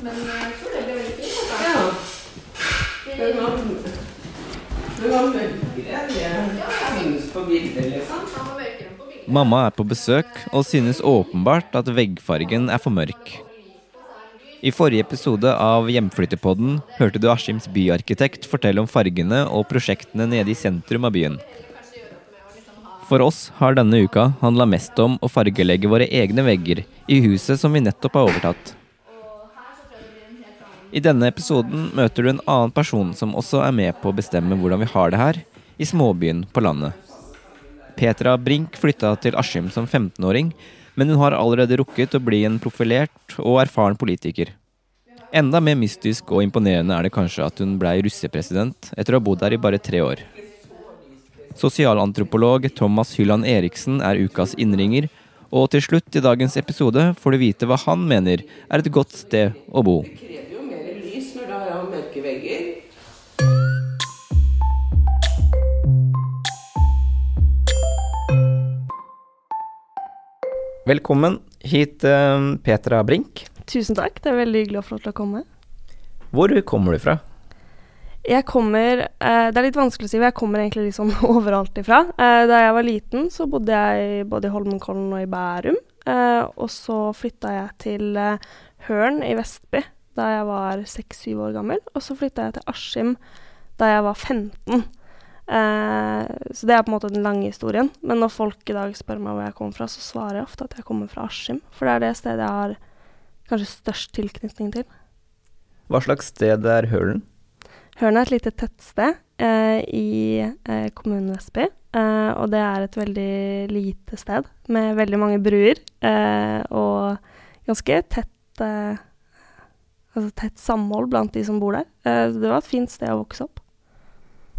Men jeg tror det ble veldig fint. Ja. Den var, den var mørkere. Det syns på bilder, liksom. Mamma er på besøk og synes åpenbart at veggfargen er for mørk. I forrige episode av Hjemflyttepodden hørte du Askims byarkitekt fortelle om fargene og prosjektene nede i sentrum av byen. For oss har denne uka handla mest om å fargelegge våre egne vegger i huset som vi nettopp har overtatt. I denne episoden møter du en annen person som også er med på å bestemme hvordan vi har det her, i småbyen på landet. Petra Brink flytta til Askim som 15-åring, men hun har allerede rukket å bli en profilert og erfaren politiker. Enda mer mystisk og imponerende er det kanskje at hun blei russepresident etter å ha bodd der i bare tre år. Sosialantropolog Thomas Hylland Eriksen er ukas innringer, og til slutt i dagens episode får du vite hva han mener er et godt sted å bo. Har mørke vegger. Velkommen hit, eh, Petra Brink. Tusen takk, det er veldig hyggelig å få lov til å komme. Hvor kommer du fra? Jeg kommer eh, Det er litt vanskelig å si, men jeg kommer egentlig sånn overalt ifra. Eh, da jeg var liten, så bodde jeg både i Holmenkollen og i Bærum. Eh, og så flytta jeg til Hørn Høren i Vestby da jeg var seks-syv år gammel. Og så flytta jeg til Askim da jeg var 15. Eh, så det er på en måte den lange historien. Men når folk i dag spør meg hvor jeg kommer fra, så svarer jeg ofte at jeg kommer fra Askim. For det er det stedet jeg har kanskje størst tilknytning til. Hva slags sted er Hølen? Hølen er et lite tettsted eh, i eh, kommunen Vestby. Eh, og det er et veldig lite sted med veldig mange bruer eh, og ganske tett eh, Altså tett samhold blant de som bor der. Eh, det var et fint sted å vokse opp.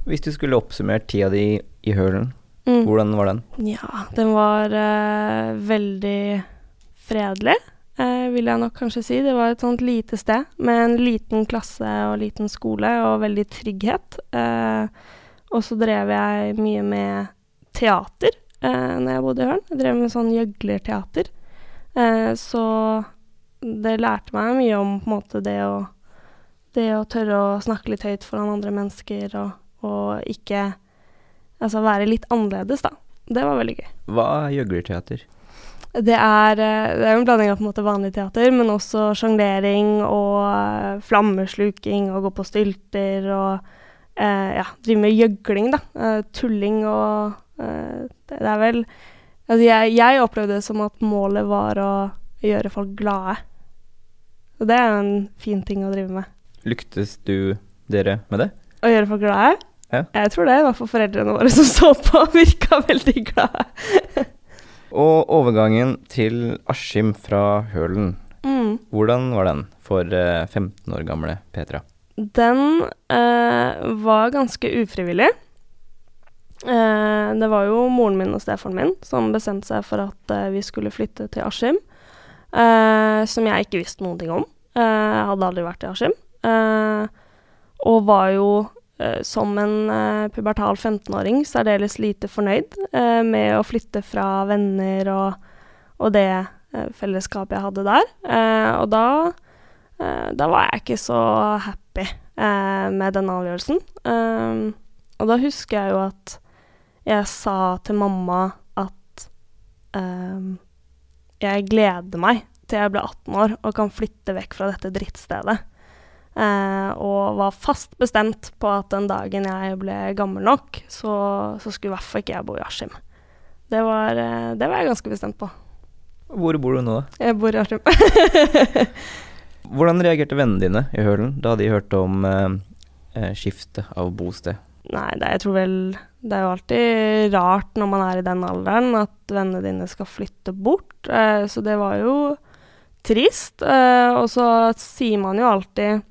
Hvis du skulle oppsummert tida di i Hølen, Mm. hvordan var den? Ja, den var uh, veldig fredelig, uh, vil jeg nok kanskje si. Det var et sånt lite sted med en liten klasse og liten skole og veldig trygghet. Uh, og så drev jeg mye med teater uh, når jeg bodde i Hølen. Jeg drev med sånn gjøglerteater. Så det lærte meg mye om på en måte det å, det å tørre å snakke litt høyt foran andre mennesker og, og ikke Altså være litt annerledes, da. Det var veldig gøy. Hva er gjøglerteater? Det er, eh, det er en blanding av på en måte vanlig teater, men også sjonglering og eh, flammesluking og gå på stylter og eh, ja, drive med gjøgling, da. Eh, tulling og det, det er vel Altså jeg, jeg opplevde det som at målet var å gjøre folk glade. Og det er en fin ting å drive med. Lyktes du dere med det? Å gjøre folk glade? Ja. Jeg tror det. I hvert fall foreldrene våre som så på, virka veldig glade. Og overgangen til Askim fra Hølen, Mm. hvordan var den for eh, 15 år gamle Petra? Den eh, var ganske ufrivillig. Eh, det var jo moren min og stefaren min som bestemte seg for at eh, vi skulle flytte til Askim. eh, som jeg ikke visste noen ting om. Eh, jeg hadde aldri vært i Askim. Eh, og var jo eh, som en eh, pubertal 15-åring særdeles lite fornøyd eh, med å flytte fra venner og, og det eh, fellesskapet jeg hadde der. Eh, og da, eh, da var jeg ikke så happy eh, med den avgjørelsen. Eh, og da husker jeg jo at jeg sa til mamma at eh, jeg gleder meg til jeg ble 18 år og kan flytte vekk fra dette drittstedet. Eh, og var fast bestemt på at den dagen jeg ble gammel nok, så, så skulle i hvert fall ikke jeg bo i Askim. Det var, eh, det var jeg ganske bestemt på. Hvor bor du nå, da? Jeg bor i Askim. Hvordan reagerte vennene dine i Hølen da de hørte om eh, eh, skifte av bosted? Nei, det, jeg tror vel Det er jo alltid rart når man er i den alderen, at vennene dine skal flytte bort. Eh, så det var jo trist. Eh, og så sier man jo alltid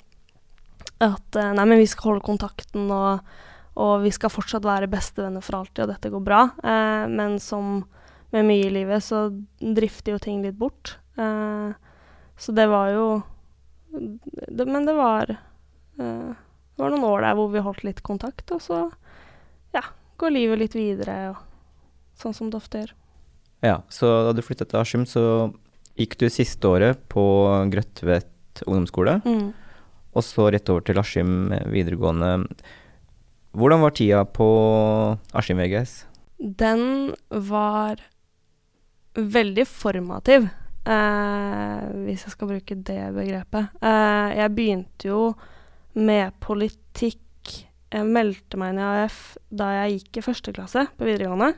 at eh, nei, men vi skal holde kontakten, og, og vi skal fortsatt være bestevenner for alltid, og dette går bra. Eh, men som med mye i livet, så drifter jo ting litt bort. Så det var jo det, Men det var det var noen år der hvor vi holdt litt kontakt, og så ja, går livet litt videre, og sånn som det ofte gjør. Ja, så da du flytta til Askim, så gikk du siste året på Grøtvet ungdomsskole, Mm. og så rett over til Askim videregående. Hvordan var tida på Askim VGS? Den var veldig formativ, eh, hvis jeg skal bruke det begrepet. Eh, jeg begynte jo med politikk Jeg meldte meg inn i AF da jeg gikk i første klasse på videregående.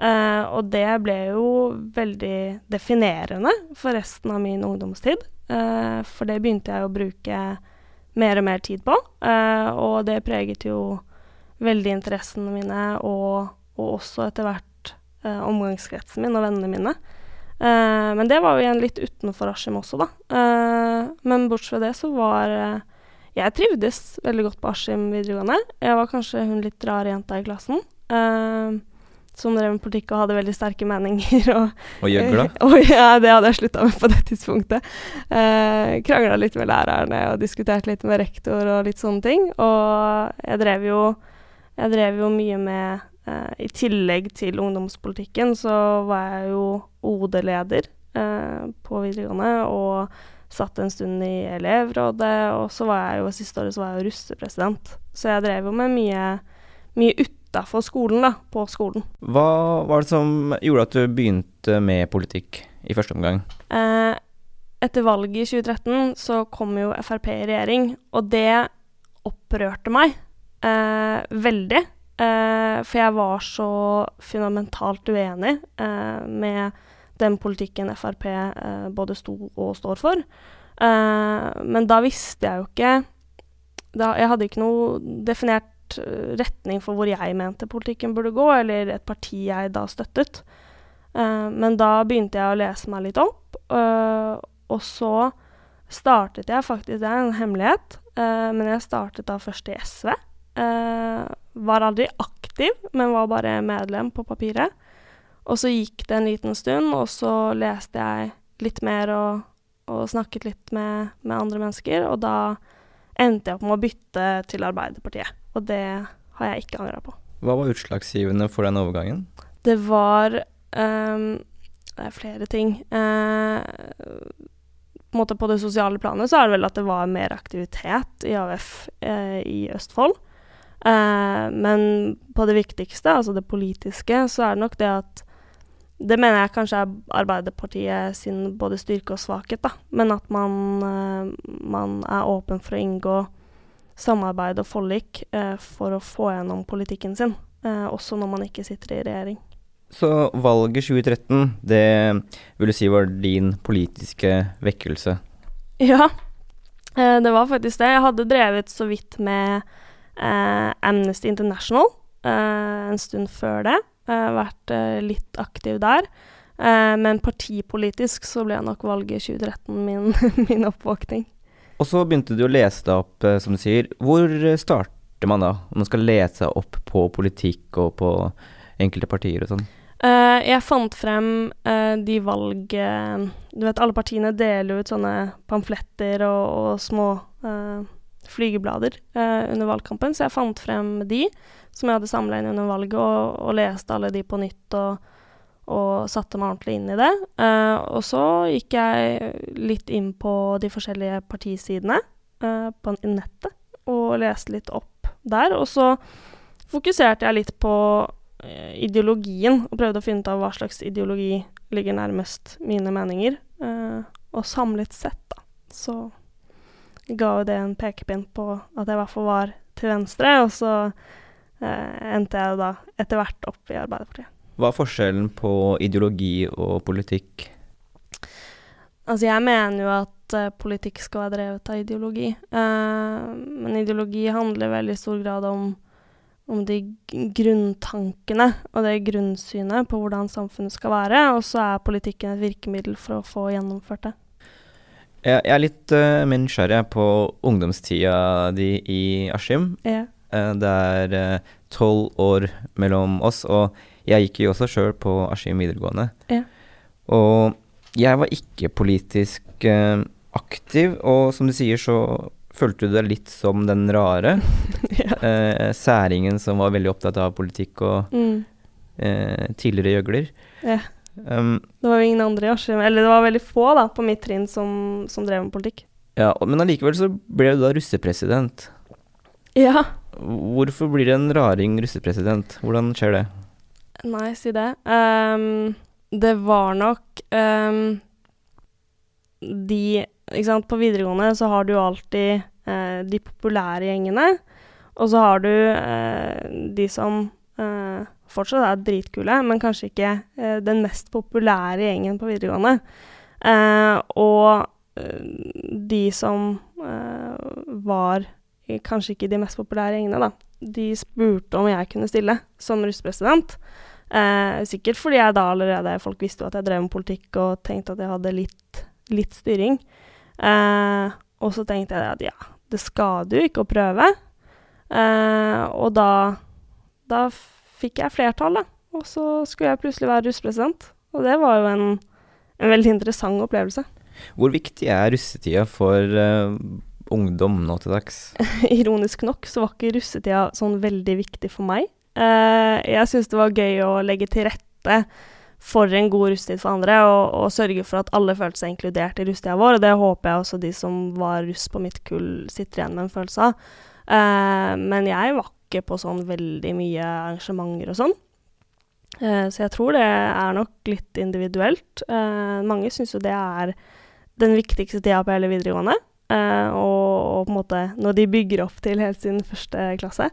Eh, og det ble jo veldig definerende for resten av min ungdomstid. Uh, for det begynte jeg å bruke mer og mer tid på, Uh, og det preget jo veldig interessene mine, og, og også etter hvert omgangskretsen min og vennene mine. Men det var jo igjen litt utenfor Askim også, da. Men bortsett fra det så var Jeg trivdes veldig godt på Askim videregående. Jeg var kanskje hun litt rare jenta i klassen. eh, som drev med politikk og hadde veldig sterke meninger. Og, Og gjøgla? ja, det hadde jeg slutta med på det tidspunktet. Eh, Krangla litt med lærerne og diskuterte litt med rektor og litt sånne ting. Og jeg drev jo, jeg drev jo mye med eh, I tillegg til ungdomspolitikken så var jeg jo OD-leder eh, på videregående og satt en stund i elevrådet. Og så var jeg jo siste året så var jeg jo russepresident. Så jeg drev jo med mye, mye utafor skolen, da. På skolen. Hva var det som gjorde at du begynte med politikk i første omgang? Eh, etter valget i 2013 så kom jo Frp i regjering, og det opprørte meg eh, veldig. Eh, for jeg var så fundamentalt uenig eh, med den politikken Frp eh, både sto og står for. Eh, men da visste jeg jo ikke da, Jeg hadde ikke noe definert eh, retning for hvor jeg mente politikken burde gå, eller et parti jeg da støttet. Uh, men da begynte jeg å lese meg litt opp, uh, og så startet jeg faktisk Det er en hemmelighet, uh, men jeg startet da først i SV. Var aldri aktiv, men var bare medlem på papiret. Og så gikk det en liten stund, og så leste jeg litt mer og, og snakket litt med, med andre mennesker, og da endte jeg opp med å bytte til Arbeiderpartiet. Og det har jeg ikke angra på. Hva var utslagsgivende for den overgangen? Det var um, Det er flere ting. Uh, på, på det sosiale planet så er det vel at det var mer aktivitet i AUF uh, i Østfold. Uh, men på det viktigste, altså det politiske, så er det nok det at Det mener jeg kanskje er Arbeiderpartiet sin både styrke og svakhet, da. Men at man, eh, man er åpen for å inngå samarbeid og forlik eh, for å få gjennom politikken sin. Eh, også når man ikke sitter i regjering. Så valget 2013, det vil du si var din politiske vekkelse? Ja, eh, det var faktisk det. Jeg hadde drevet så vidt med eh, Amnesty International eh, en stund før det. Eh, vært eh, litt aktiv der. Eh, men partipolitisk så ble nok valget 2013 min, min oppvåkning. Og så begynte du å lese deg opp, som du sier. Hvor starter man da, om man skal lese seg opp på politikk og på enkelte partier og sånn? Uh, jeg fant frem uh, de valg eh, Du vet, alle partiene deler ut sånne pamfletter og, og små flygeblader under valgkampen, så jeg fant frem de som jeg hadde samla inn under valget, og, og, leste alle de på nytt og, og satte meg ordentlig inn i det. Uh, og så gikk jeg litt inn på de forskjellige partisidene på nettet og leste litt opp der. Og så fokuserte jeg litt på Eh, ideologien, og prøvde å finne ut av hva slags ideologi ligger nærmest mine meninger. Uh, og samlet sett, da, så ga jo det en pekepinn på at jeg i hvert fall var til venstre, og så uh, endte jeg da etter hvert opp i Arbeiderpartiet. Hva er forskjellen på ideologi og politikk? Altså, jeg mener jo at uh, politikk skal være drevet av ideologi. men ideologi handler i veldig stor grad om om de grunntankene og det grunnsynet på hvordan samfunnet skal være, og så er politikken et virkemiddel for å få gjennomført det. Jeg er litt uh, nysgjerrig på ungdomstida di i Askim. Ja. Uh, det er tolv uh, år mellom oss, og jeg gikk jo også sjøl på Askim videregående. Ja. Og jeg var ikke politisk aktiv, og som du sier, så Følte du deg litt som den rare? ja. eh, særingen som var veldig opptatt av politikk og mm. eh, tidligere gjøgler? Ja. Um, det var jo ingen andre i Askim, eller det var veldig få da, på mitt trinn som, som drev med politikk. Ja, Men allikevel så ble du da russepresident. Ja. Hvorfor blir det en raring russepresident? Hvordan skjer det? Nei, si det. Um, det var nok um, de ikke sant, På videregående så har du alltid uh, de populære gjengene, og så har du uh, de som uh, fortsatt er dritkule, men kanskje ikke den mest populære gjengen på videregående. Og de som var kanskje ikke de mest populære gjengene, da, de spurte om jeg kunne stille som russepresident. sikkert fordi jeg da allerede Folk visste jo at jeg drev med politikk og tenkte at jeg hadde litt, litt styring. Eh, og så tenkte jeg at ja, det skader jo ikke å prøve. Eh, og da, da fikk jeg flertall, da. Og så skulle jeg plutselig være russepresident. Og det var jo en, en, veldig interessant opplevelse. Hvor viktig er russetida for uh, ungdom nå til dags? Ironisk nok så var ikke russetida sånn veldig viktig for meg. Uh, jeg syns det var gøy å legge til rette for en god russetid for andre, og, og, sørge for at alle følte seg inkludert i russetida vår. Og det håper jeg også de som var russ på mitt kull, sitter igjen med en følelse av. Uh, men jeg var ikke på sånn veldig mye arrangementer og sånn. Uh, så jeg tror det er nok litt individuelt. Uh, mange syns jo det er den viktigste tida på hele videregående. Og, og, på en måte når de bygger opp til helt siden første klasse.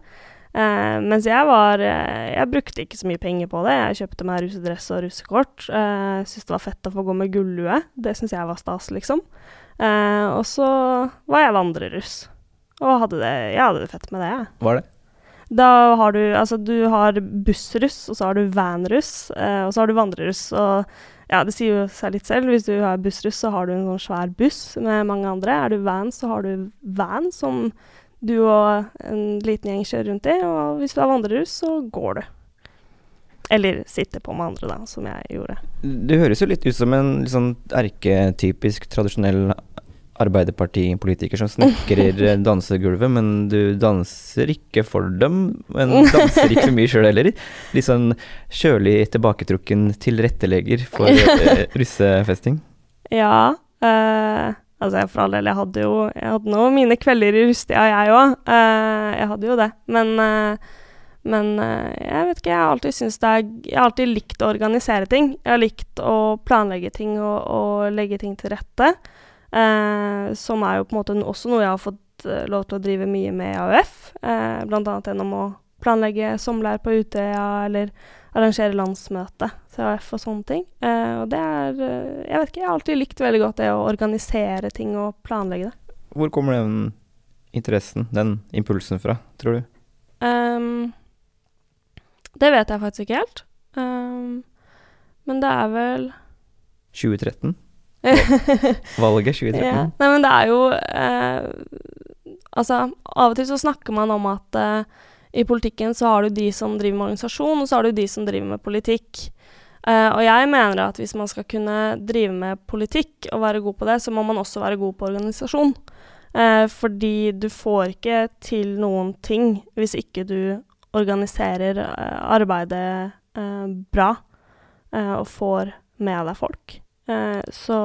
Uh, mens jeg var uh, Jeg brukte ikke så mye penger på det. Jeg kjøpte meg russedress og russekort. Uh, syntes det var fett å få gå med gullue. Det syns jeg var stas, liksom. Uh, og så var jeg vandreruss. Og hadde det, jeg hadde det fett med det, jeg. Var det? Da har du Altså, du har bussruss, og så har du vanruss, og så har du vandreruss. Og ja, det sier jo seg litt selv. Hvis du har bussruss, så har du en sånn svær buss med mange andre. Er du van, så har du van som du og en liten gjeng kjører rundt i, og hvis du har vandreruss, så går du. Eller sitter på med andre, da, som jeg gjorde. Det høres jo litt ut som en sånn erketypisk tradisjonell Arbeiderpartipolitiker som snekrer dansegulvet, men du danser ikke for dem, men danser ikke for mye sjøl heller. Litt sånn kjølig tilbaketrukken tilrettelegger for uh, russefesting? Ja. Øh, Altså, for all del, jeg hadde jo Jeg hadde nå mine kvelder i rustia, jeg òg. Uh, eh, jeg hadde jo det. Men, uh, men jeg vet ikke, jeg har alltid syntes det er Jeg har alltid likt å organisere ting. Jeg har likt å planlegge ting og, og legge ting til rette. Som er jo på en måte også noe jeg har fått lov til å drive mye med i AUF. blant annet gjennom å planlegge sommerleir på Utøya eller arrangere landsmøte til AUF og sånne ting. Uh, og det er Jeg vet ikke, jeg har alltid likt veldig godt det å organisere ting og planlegge det. Hvor kommer den interessen, den impulsen fra, tror du? Um, det vet jeg faktisk ikke helt. Um, men det er vel 2013? Valget 2013? Ja. Nei, men det er jo eh, Altså, av og til så snakker man om at i politikken så har du de som driver med organisasjon, og så har du de som driver med politikk. Eh, og jeg mener at hvis man skal kunne drive med politikk og være god på det, så må man også være god på organisasjon. Eh, fordi du får ikke til noen ting hvis ikke du organiserer eh, arbeidet eh, bra eh, og får med deg folk. Eh, så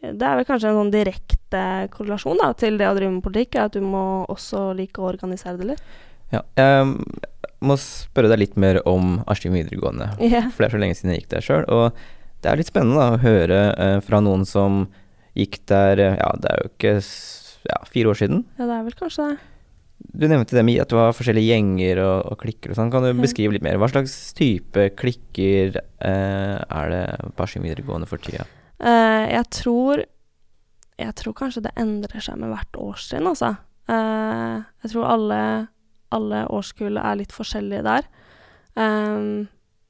det er vel kanskje en sånn direkte korrelasjon da, til det å drive med politikk, at du må også like å organisere det litt. Ja, jeg må spørre deg litt mer om Askim videregående. Yeah. For det er så lenge siden jeg gikk der sjøl. Og det er litt spennende da, å høre eh, fra noen som gikk der eh, Ja, det er jo ikke ja, fire år siden. Ja, det er vel kanskje det. Du nevnte det med at det var forskjellige gjenger og, og klikker og sånn. Kan du beskrive litt mer? Hva slags type klikker eh, er det på Askim videregående for tida? Uh, jeg tror Jeg tror kanskje det endrer seg med hvert årstrinn, altså. Uh, jeg tror alle, alle årskull er litt forskjellige der. Um,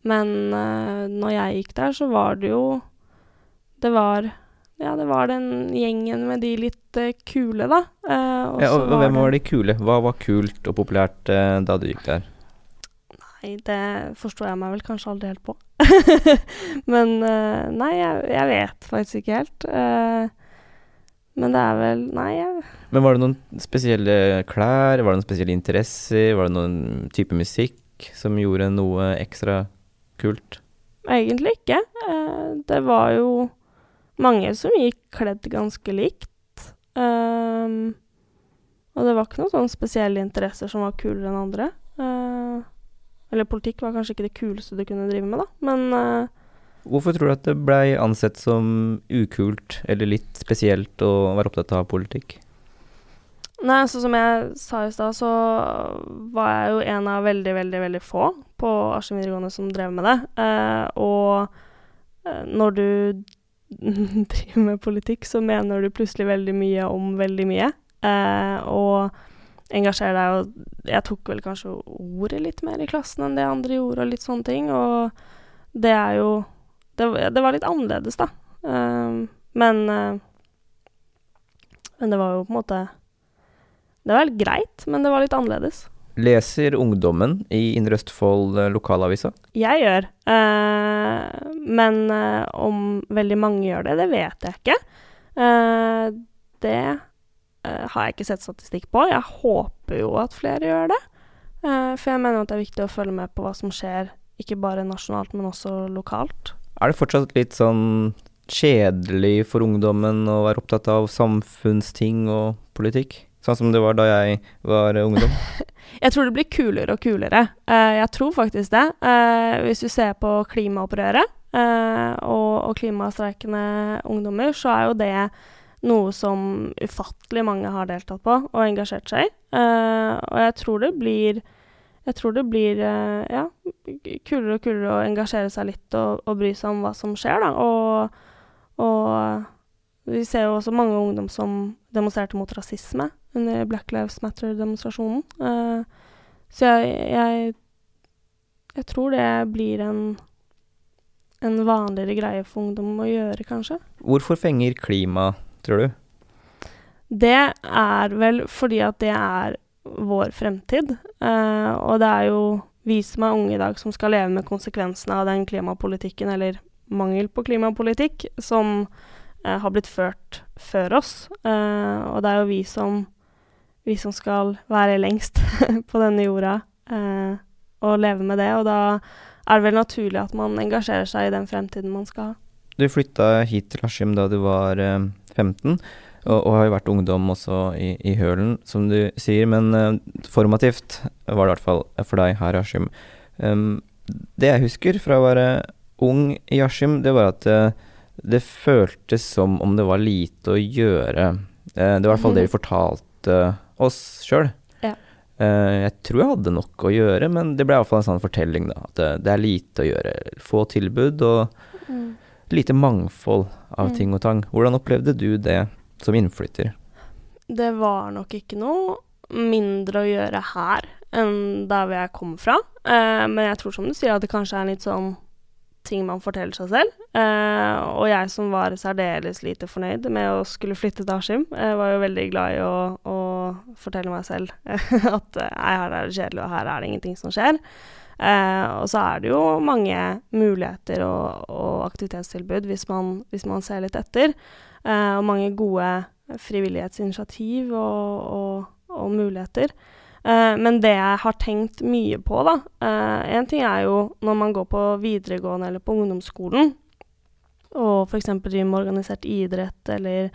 men uh, når jeg gikk der, så var det jo Det var Ja, det var den gjengen med de litt eh, kule, da. Eh, og Ja, og, og, hvem var de kule? Hva var kult og populært eh, da du gikk der? Nei, det forstår jeg meg vel kanskje aldri helt på. Men uh, nei, jeg, jeg vet faktisk ikke helt. Uh, men det er vel Nei, jeg Men var det noen spesielle klær? Var det noen spesielle interesser? Var det noen type musikk som gjorde noe ekstra kult? egentlig ikke. Uh, det var jo mange som gikk kledd ganske likt. Um, og det var ikke noen sånne spesielle interesser som var kulere enn andre. Uh, eller politikk var kanskje ikke det kuleste du kunne drive med, da, men uh, Hvorfor tror du at det blei ansett som ukult eller litt spesielt å være opptatt av politikk? Nei, så som jeg sa i stad, så var jeg jo en av veldig, veldig, veldig få på Askim videregående som drev med det. Eh, og når du driver med politikk, så mener du plutselig veldig mye om veldig mye. Eh, og engasjerer deg, og jeg tok vel kanskje ordet litt mer i klassen enn det andre gjorde, og litt sånne ting. Og det er jo Det, det var litt annerledes, da. Eh, men eh, Men det var jo på en måte det var helt greit, men det var litt annerledes. Leser ungdommen i Indre Østfold eh, lokalavisa? Jeg gjør. Uh, men uh, om veldig mange gjør det, det vet jeg ikke. Uh, det har jeg ikke sett statistikk på. Jeg håper jo at flere gjør det. For jeg mener at det er viktig å følge med på hva som skjer, ikke bare nasjonalt, men også lokalt. Er det fortsatt litt sånn kjedelig for ungdommen å være opptatt av samfunnsting og politikk? Sånn som det var da jeg var ungdom? Jeg tror det blir kulere og kulere. Eh, jeg tror faktisk det. Eh, hvis du ser på klimaopprøret eh, og, og klimastreikende ungdommer, så er jo det noe som ufattelig mange har deltatt på og engasjert seg i. Og jeg tror det blir jeg tror det blir ja, kulere og kulere å engasjere seg litt og, og bry seg om hva som skjer, da. Og, og vi ser jo også mange ungdom som demonstrerte mot rasisme under Black Lives Matter-demonstrasjonen. Uh, så jeg, jeg Jeg tror det blir en en vanligere greie for ungdom å gjøre, kanskje. Hvorfor fenger klima, tror du? Det er vel fordi at det er vår fremtid. Uh, og det er jo vi som er unge i dag, som skal leve med konsekvensene av den klimapolitikken, eller mangel på klimapolitikk, som eh, har blitt ført før oss. Uh, og det er jo vi som, vi som skal være lengst på denne jorda eh, og leve med det. Og da er det vel naturlig at man engasjerer seg i den fremtiden man skal ha. Du flytta hit til Askim da du var eh, 15, og, og har jo vært ungdom også i, i Hølen, som du sier. Men eh, formativt var det i hvert fall for deg her i Askim. Um, det jeg husker fra å være ung i Askim, det var at eh, det føltes som om det var lite å gjøre. Eh, det var i hvert fall det vi fortalte oss sjøl. Ja. Eh, jeg tror jeg hadde nok å gjøre, men det ble iallfall en sånn fortelling, da. At det, det er lite å gjøre. Få tilbud og lite mangfold av Mm. ting og tang. Hvordan opplevde du det som innflytter? Det var nok ikke noe mindre å gjøre her enn der hvor jeg kom fra. Eh, men jeg tror som du sier at det kanskje er litt sånn ting man forteller seg selv. Eh, og jeg som var særdeles lite fornøyd med å skulle flytte til Askim, eh, var jo veldig glad i å, å fortelle meg selv at eh, nei, her er det kjedelig, og her er det ingenting som skjer. Eh, og så er det jo mange muligheter og, og aktivitetstilbud hvis man, hvis man, ser litt etter. Eh, og mange gode frivillighetsinitiativ og, og, og muligheter. Eh, men det jeg har tenkt mye på, da Én ting er jo når man går på videregående eller på ungdomsskolen, og f.eks. driver med organisert idrett eller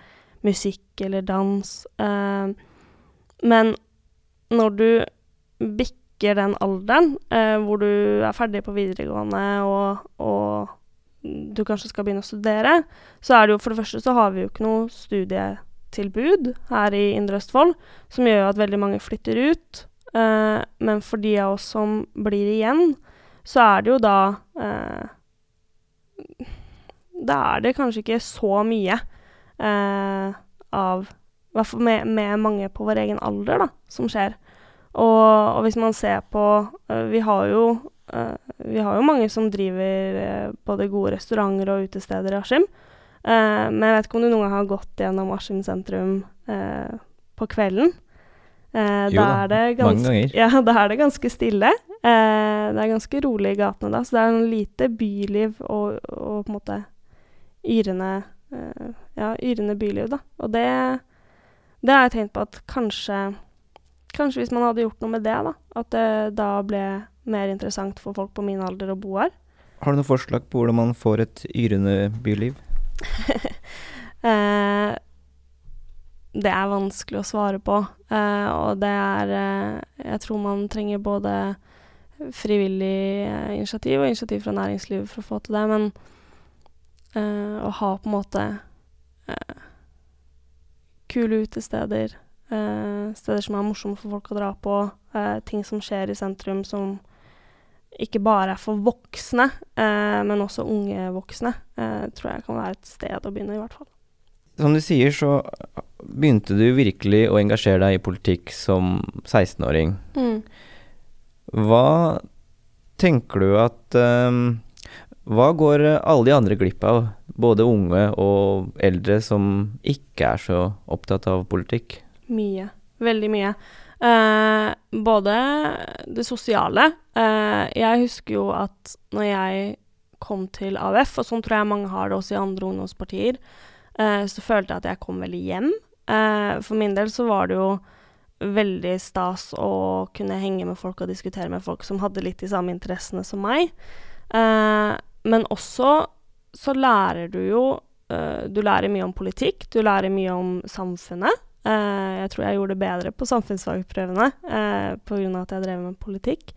musikk eller dans. Eh, men når du bikker den alderen eh, hvor du er ferdig på videregående og, og, du kanskje skal begynne å studere, så er det jo for det første så har vi jo ikke noe studietilbud her i Indre Østfold, som gjør at veldig mange flytter ut. Eh, men for de av oss som blir igjen, så er det jo da eh, Da er det kanskje ikke så mye eh, av I hvert fall med, med, mange på vår egen alder, da, som skjer. Og, og hvis man ser på uh, Vi har jo uh, vi har jo mange som driver uh, både gode restauranter og utesteder i Askim. men jeg vet ikke om du noen gang har gått gjennom Askim sentrum på kvelden. jo da, mange ganger. Ja, da er det ganske stille. det er ganske rolig i gatene da, så det er en lite byliv og, og på en måte yrende Eh, ja, yrende byliv, da. Og det, det har jeg tenkt på at kanskje Kanskje hvis man hadde gjort noe med det, da. At det da ble mer interessant for folk på min alder å bo her. Har du noe forslag på hvordan man får et yrende byliv? eh, det er vanskelig å svare på. Eh, og det er eh, Jeg tror man trenger både frivillig eh, initiativ og initiativ fra næringslivet for å få til det. Men å ha på en måte uh, kule utesteder. Uh, steder som er morsomme for folk å dra på. ting som skjer i sentrum som ikke bare er for voksne, men også unge voksne. tror jeg kan være et sted å begynne, i hvert fall. Som du sier, så begynte du virkelig å engasjere deg i politikk som 16-åring. Mm. Hva tenker du at hva går alle de andre glipp av, både unge og eldre, som ikke er så opptatt av politikk? Mye. Veldig mye. Eh, både det sosiale eh, Jeg husker jo at når jeg kom til AUF, og sånn tror jeg mange har det også i andre ungdomspartier, eh, så følte jeg at jeg kom veldig hjem. Eh, for min del så var det jo veldig stas å kunne henge med folk og diskutere med folk som hadde litt de samme interessene som meg. Uh, men også så lærer du jo uh, Du lærer mye om politikk, du lærer mye om samfunnet. Uh, jeg tror jeg gjorde det bedre på samfunnsfagprøvene uh, pga. at jeg drev med politikk.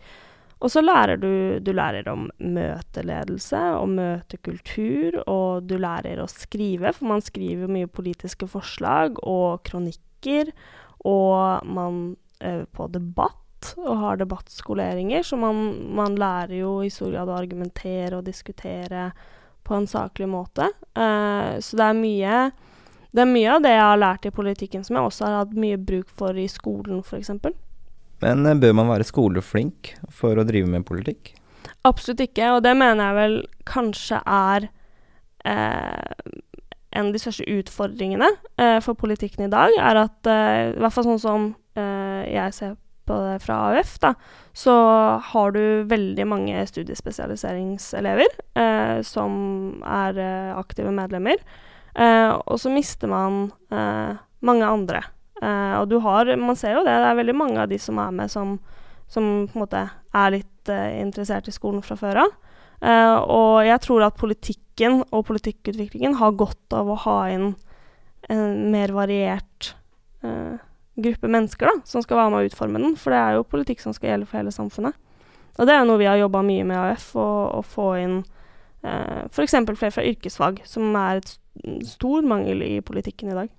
Og så lærer du, du lærer om møteledelse og møtekultur, og du lærer å skrive, for man skriver mye politiske forslag og kronikker, og man øver på debatt og har debattskoleringer, så man, man, lærer jo i stor grad å argumentere og diskutere på en saklig måte. Uh, så det er mye det er mye av det jeg har lært i politikken som jeg også har hatt mye bruk for i skolen, f.eks. Men uh, bør man være skoleflink for å drive med politikk? Absolutt ikke, og det mener jeg vel kanskje er eh, en av de største utfordringene for politikken i dag, er at i hvert fall sånn som jeg ser på det fra AUF, da, så har du veldig mange studiespesialiseringselever eh, som er eh, aktive medlemmer. Eh, og så mister man eh, mange andre. Eh, og du har Man ser jo det, det er veldig mange av de som er med, som, som på en måte er litt eh, interessert i skolen fra før av. og jeg tror at politikken og politikkutviklingen har godt av å ha inn en mer variert uh, gruppe mennesker da, som skal være med å utforme den. For det er jo politikk som skal gjelde for hele samfunnet. Og det er jo noe vi har jobba mye med AUF, å få inn eh, f.eks. flere fra yrkesfag, som er et stor mangel i politikken i dag.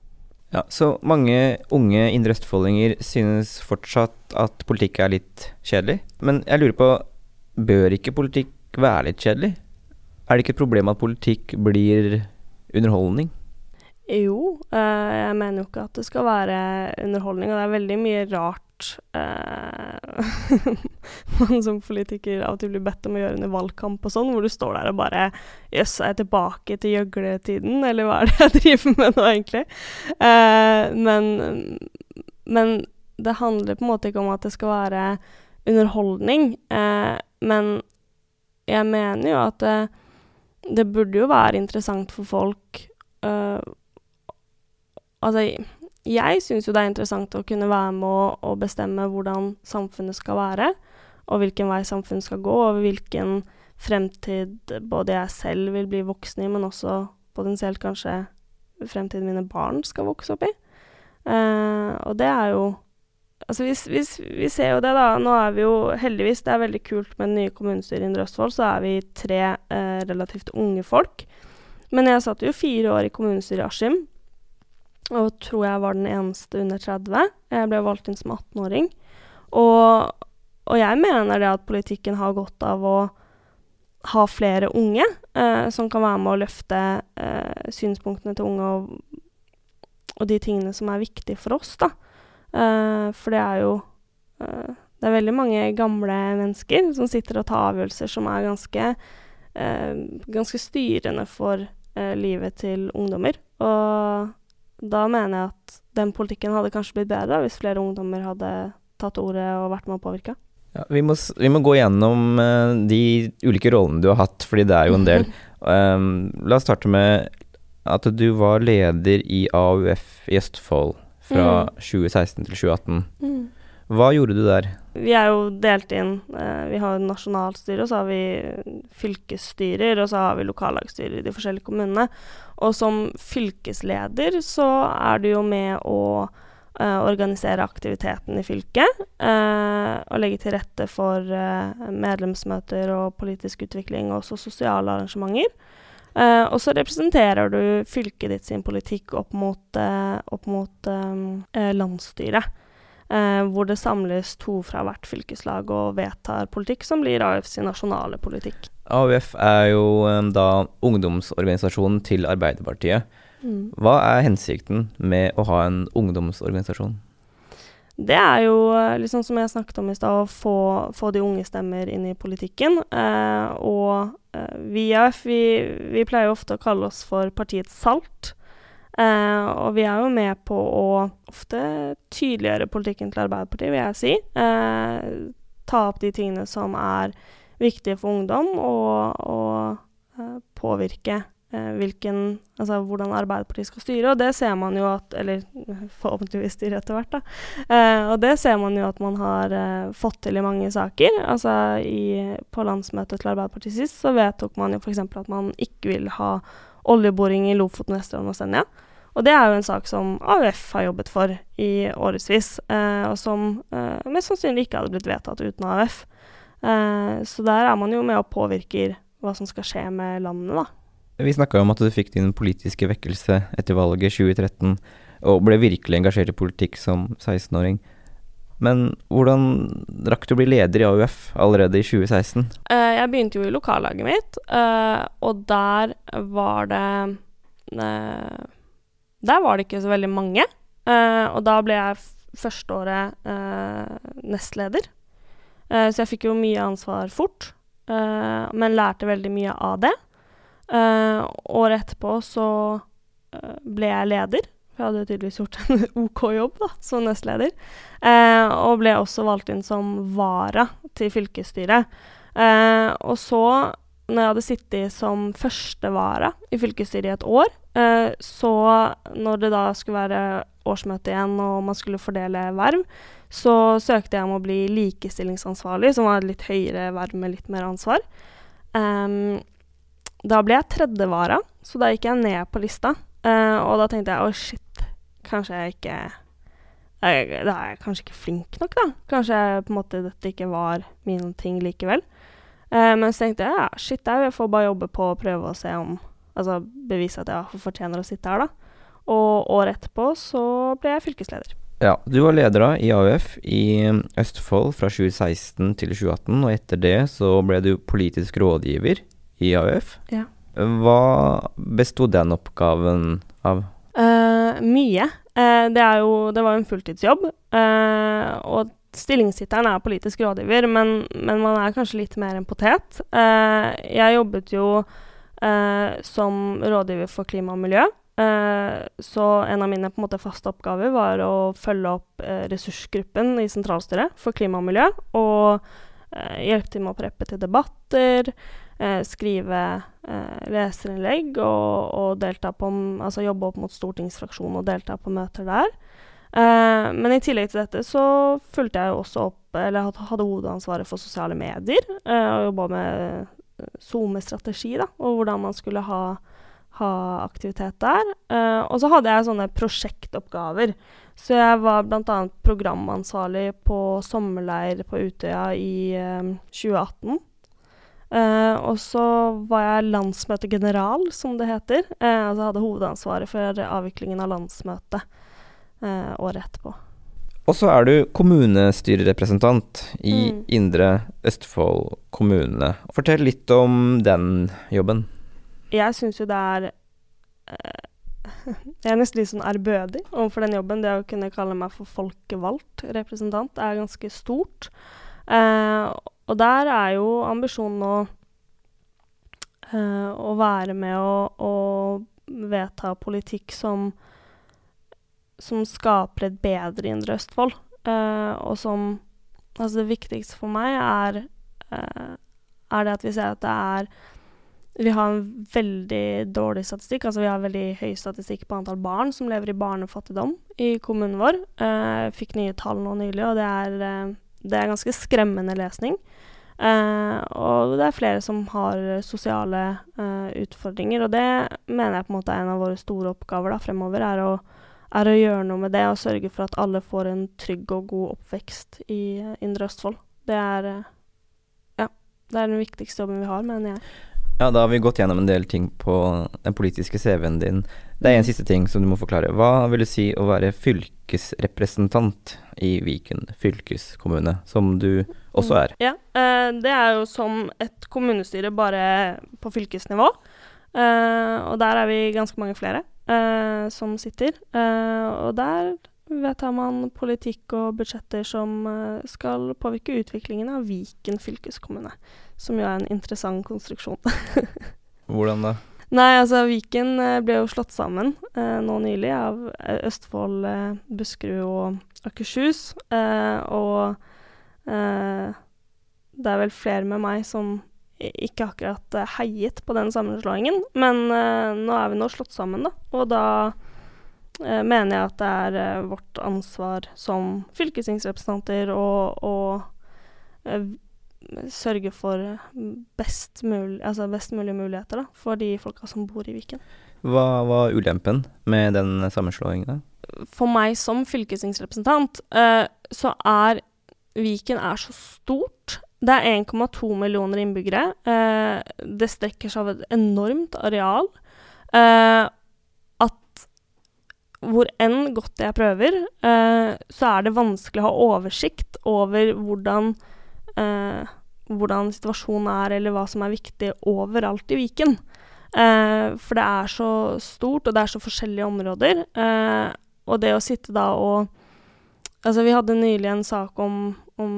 Ja, Så mange unge indre østfoldinger synes fortsatt at politikk er litt kjedelig. Men jeg lurer på, bør ikke politikk være litt kjedelig? Er det ikke et problem at politikk blir underholdning? Jo, uh, jeg mener jo ikke at det skal være underholdning, og det er veldig mye rart uh, man som politiker av og til blir bedt om å gjøre under valgkamp og sånn, hvor du står der og bare Jøss, er jeg tilbake til gjøgletiden, eller hva er det jeg driver med nå, egentlig? Uh, men, men det handler på en måte ikke om at det skal være underholdning, eh, men jeg mener jo at det, det burde jo være interessant for folk øh, Altså, jeg syns jo det er interessant å kunne være med å, å, bestemme hvordan samfunnet skal være, og hvilken vei samfunnet skal gå, og hvilken fremtid både jeg selv vil bli voksen i, men også potensielt kanskje fremtiden mine barn skal vokse opp i. Uh, og det er jo Altså, vi, hvis, vi, ser jo det, da. Nå er vi jo heldigvis Det er veldig kult med det nye kommunestyret i Indre Østfold. Så er vi tre uh, relativt unge folk. Men jeg satt jo fire år i kommunestyret i Askim. Og tror jeg var den eneste under 30. Jeg ble valgt inn som 18-åring. Og, og, jeg mener det at politikken har godt av å ha flere unge eh, som kan være med å løfte synspunktene til unge og og de tingene som er viktige for oss, da. Eh, for det er jo uh, Det er veldig mange gamle mennesker som sitter og tar avgjørelser som er ganske, uh, ganske styrende for livet til ungdommer. Og da mener jeg at den politikken hadde kanskje blitt bedre hvis flere ungdommer hadde tatt ordet og vært med å påvirke. Ja, vi, må, vi, må, gå gjennom de ulike rollene du har hatt, fordi det er jo en del. um, la oss starte med at du var leder i AUF i Østfold fra mm. 2016 til 2018. Mm. Hva gjorde du der? Vi er jo delt inn. Eh, vi har nasjonalstyre, og så har vi fylkesstyrer, og så har vi lokallagsstyrer i de forskjellige kommunene. Og som fylkesleder så er du jo med å uh, organisere aktiviteten i fylket. Uh, og legge til rette for uh, medlemsmøter og politisk utvikling, og også sosiale arrangementer. Og så representerer du fylket ditt sin politikk opp mot, opp mot um, landsstyret. Hvor det samles to fra hvert fylkeslag og vedtar politikk som blir AUFs nasjonale politikk. AUF er jo um, da ungdomsorganisasjonen til Arbeiderpartiet. Mm. Hva er hensikten med å ha en ungdomsorganisasjon? Det er jo liksom som jeg snakket om i stad, å få, få, de unge stemmer inn i politikken. Eh, og eh, vi i AUF vi, vi, pleier ofte å kalle oss for partiets salt. Eh, og vi er jo med på å ofte tydeliggjøre politikken til Arbeiderpartiet, vil jeg si. Eh, ta opp de tingene som er viktige for ungdom, å eh, påvirke eh, hvilken, altså hvordan Arbeiderpartiet skal styre. Og det ser man jo at Eller forhåpentligvis styre etter hvert, da. Eh, og det ser man jo at man har fått til i mange saker. Altså i, på landsmøtet til Arbeiderpartiet sist så vedtok man jo f.eks. at man ikke vil ha oljeboring i Lofoten, Vesterålen og Senja. Og det er jo en sak som AUF har jobbet for i årevis, eh, og som mest sannsynlig ikke hadde blitt vedtatt uten AUF. Eh, så der er man jo med og påvirker hva som skal skje med landet, da. Vi snakka om at du fikk din politiske vekkelse etter valget 2013, og ble virkelig engasjert i politikk som 16-åring. Men hvordan rakk du å bli leder i AUF allerede i 2016? Uh, eh, jeg begynte jo i lokallaget mitt, uh, og der var det Der var det ikke så veldig mange. og da ble jeg førsteåret nestleder. Så jeg fikk jo mye ansvar fort, men lærte veldig mye av det. Uh, året etterpå så ble jeg leder. for Jeg hadde tydeligvis gjort en OK jobb da, som nestleder. Og ble også valgt inn som vara til fylkesstyret. og så, når jeg hadde sittet som førstevara i fylkesstyret i et år, så når det da skulle være årsmøte igjen og man skulle fordele verv, så søkte jeg om å bli likestillingsansvarlig, som var et litt høyere verv med litt mer ansvar. Um, da ble jeg tredjevara, så da gikk jeg ned på lista. Uh, og da tenkte jeg å, shit, kanskje jeg ikke Da er jeg kanskje ikke flink nok, da. Kanskje på en måte dette ikke var mine ting likevel. Uh, men så tenkte jeg ja, shit, jeg får bare jobbe på å prøve å se om Altså bevise at jeg fortjener å sitte her, da. Og året etterpå så ble jeg fylkesleder. Ja, du var leder da i AUF i Østfold fra 2016 til 2018, og etter det så ble du politisk rådgiver i AUF. Ja. Hva bestod den oppgaven av? Uh, mye. Uh, det, jo, det var jo en fulltidsjobb. Uh, og stillingstittelen er politisk rådgiver, men, men, man er kanskje litt mer en potet. jeg jobbet jo som rådgiver for klima og miljø. Eh, så en av mine på en måte faste oppgaver var å følge opp eh, ressursgruppen i sentralstyret for klima og miljø. Og eh, hjelpe til med å preppe til debatter, skrive leserinnlegg og, og, på, altså jobbe opp mot stortingsfraksjonen og delta på møter der. Uh, men i tillegg til dette så fulgte jeg jo også opp, eller hadde hovedansvaret for sosiale medier. Uh, og jobba med SoMe-strategi, da, og hvordan man skulle ha, ha aktivitet der. Uh, og så hadde jeg sånne prosjektoppgaver. Så jeg var bl.a. programansvarlig på sommerleir på Utøya i 2018. og så var jeg landsmøtegeneral, som det heter. altså hadde hovedansvaret for avviklingen av landsmøtet eh, året etterpå. Og så er du kommunestyrerepresentant i mm. Indre Østfold kommune. Fortell litt om den jobben. Jeg syns jo det er eh, Jeg er nesten litt sånn ærbødig overfor den jobben. Det å kunne kalle meg for folkevalgt representant er ganske stort. Eh, og der er jo ambisjonen å, eh, å være med og, og vedta politikk som som skaper et bedre Indre Østfold. Uh, og som Altså, det viktigste for meg er, uh, er det at vi ser at det er Vi har en veldig dårlig statistikk. Altså, vi har veldig høy statistikk på antall barn som lever i barnefattigdom i kommunen vår. Uh, fikk nye tall nå nylig, og det er, det er ganske skremmende lesning. Uh, og det er flere som har sosiale uh, utfordringer, og det mener jeg på en måte er en av våre store oppgaver da, fremover. er å er å gjøre noe med det og sørge for at alle får en trygg og god oppvekst i uh, Indre Østfold. Det er ja, det er den viktigste jobben vi har, mener jeg. Ja, da har vi gått gjennom en del ting på den politiske CV-en din. Det er en siste ting som du må forklare. Hva vil det si å være fylkesrepresentant i Viken fylkeskommune, som du også er? Ja, uh, det er jo som et kommunestyre bare på fylkesnivå. og der er vi ganske mange flere uh, som sitter. Og der vedtar man politikk og budsjetter som uh, skal påvirke utviklingen av Viken fylkeskommune. Som jo er en interessant konstruksjon. Hvordan da? Nei, altså Viken ble jo slått sammen nå nylig av Østfold, Buskerud og Akershus. og det er vel flere med meg som ikke akkurat heiet på den sammenslåingen, men nå er vi nå slått sammen, da. Og da mener jeg at det er vårt ansvar som fylkestingsrepresentanter å sørge for best, mul altså best mulige muligheter da, for de folka som bor i Viken. Hva var ulempen med den sammenslåingen? For meg som fylkestingsrepresentant så er Viken er så stort det er 1,2 millioner innbyggere. Eh, det strekker seg over et enormt areal. Eh, hvor enn godt jeg prøver, eh, så er det vanskelig å ha oversikt over hvordan, eh, hvordan situasjonen er, eller hva som er viktig overalt i Viken. Eh, for det er så stort, og det er så forskjellige områder. Eh, og det å sitte da og Altså, vi hadde nylig en sak om, om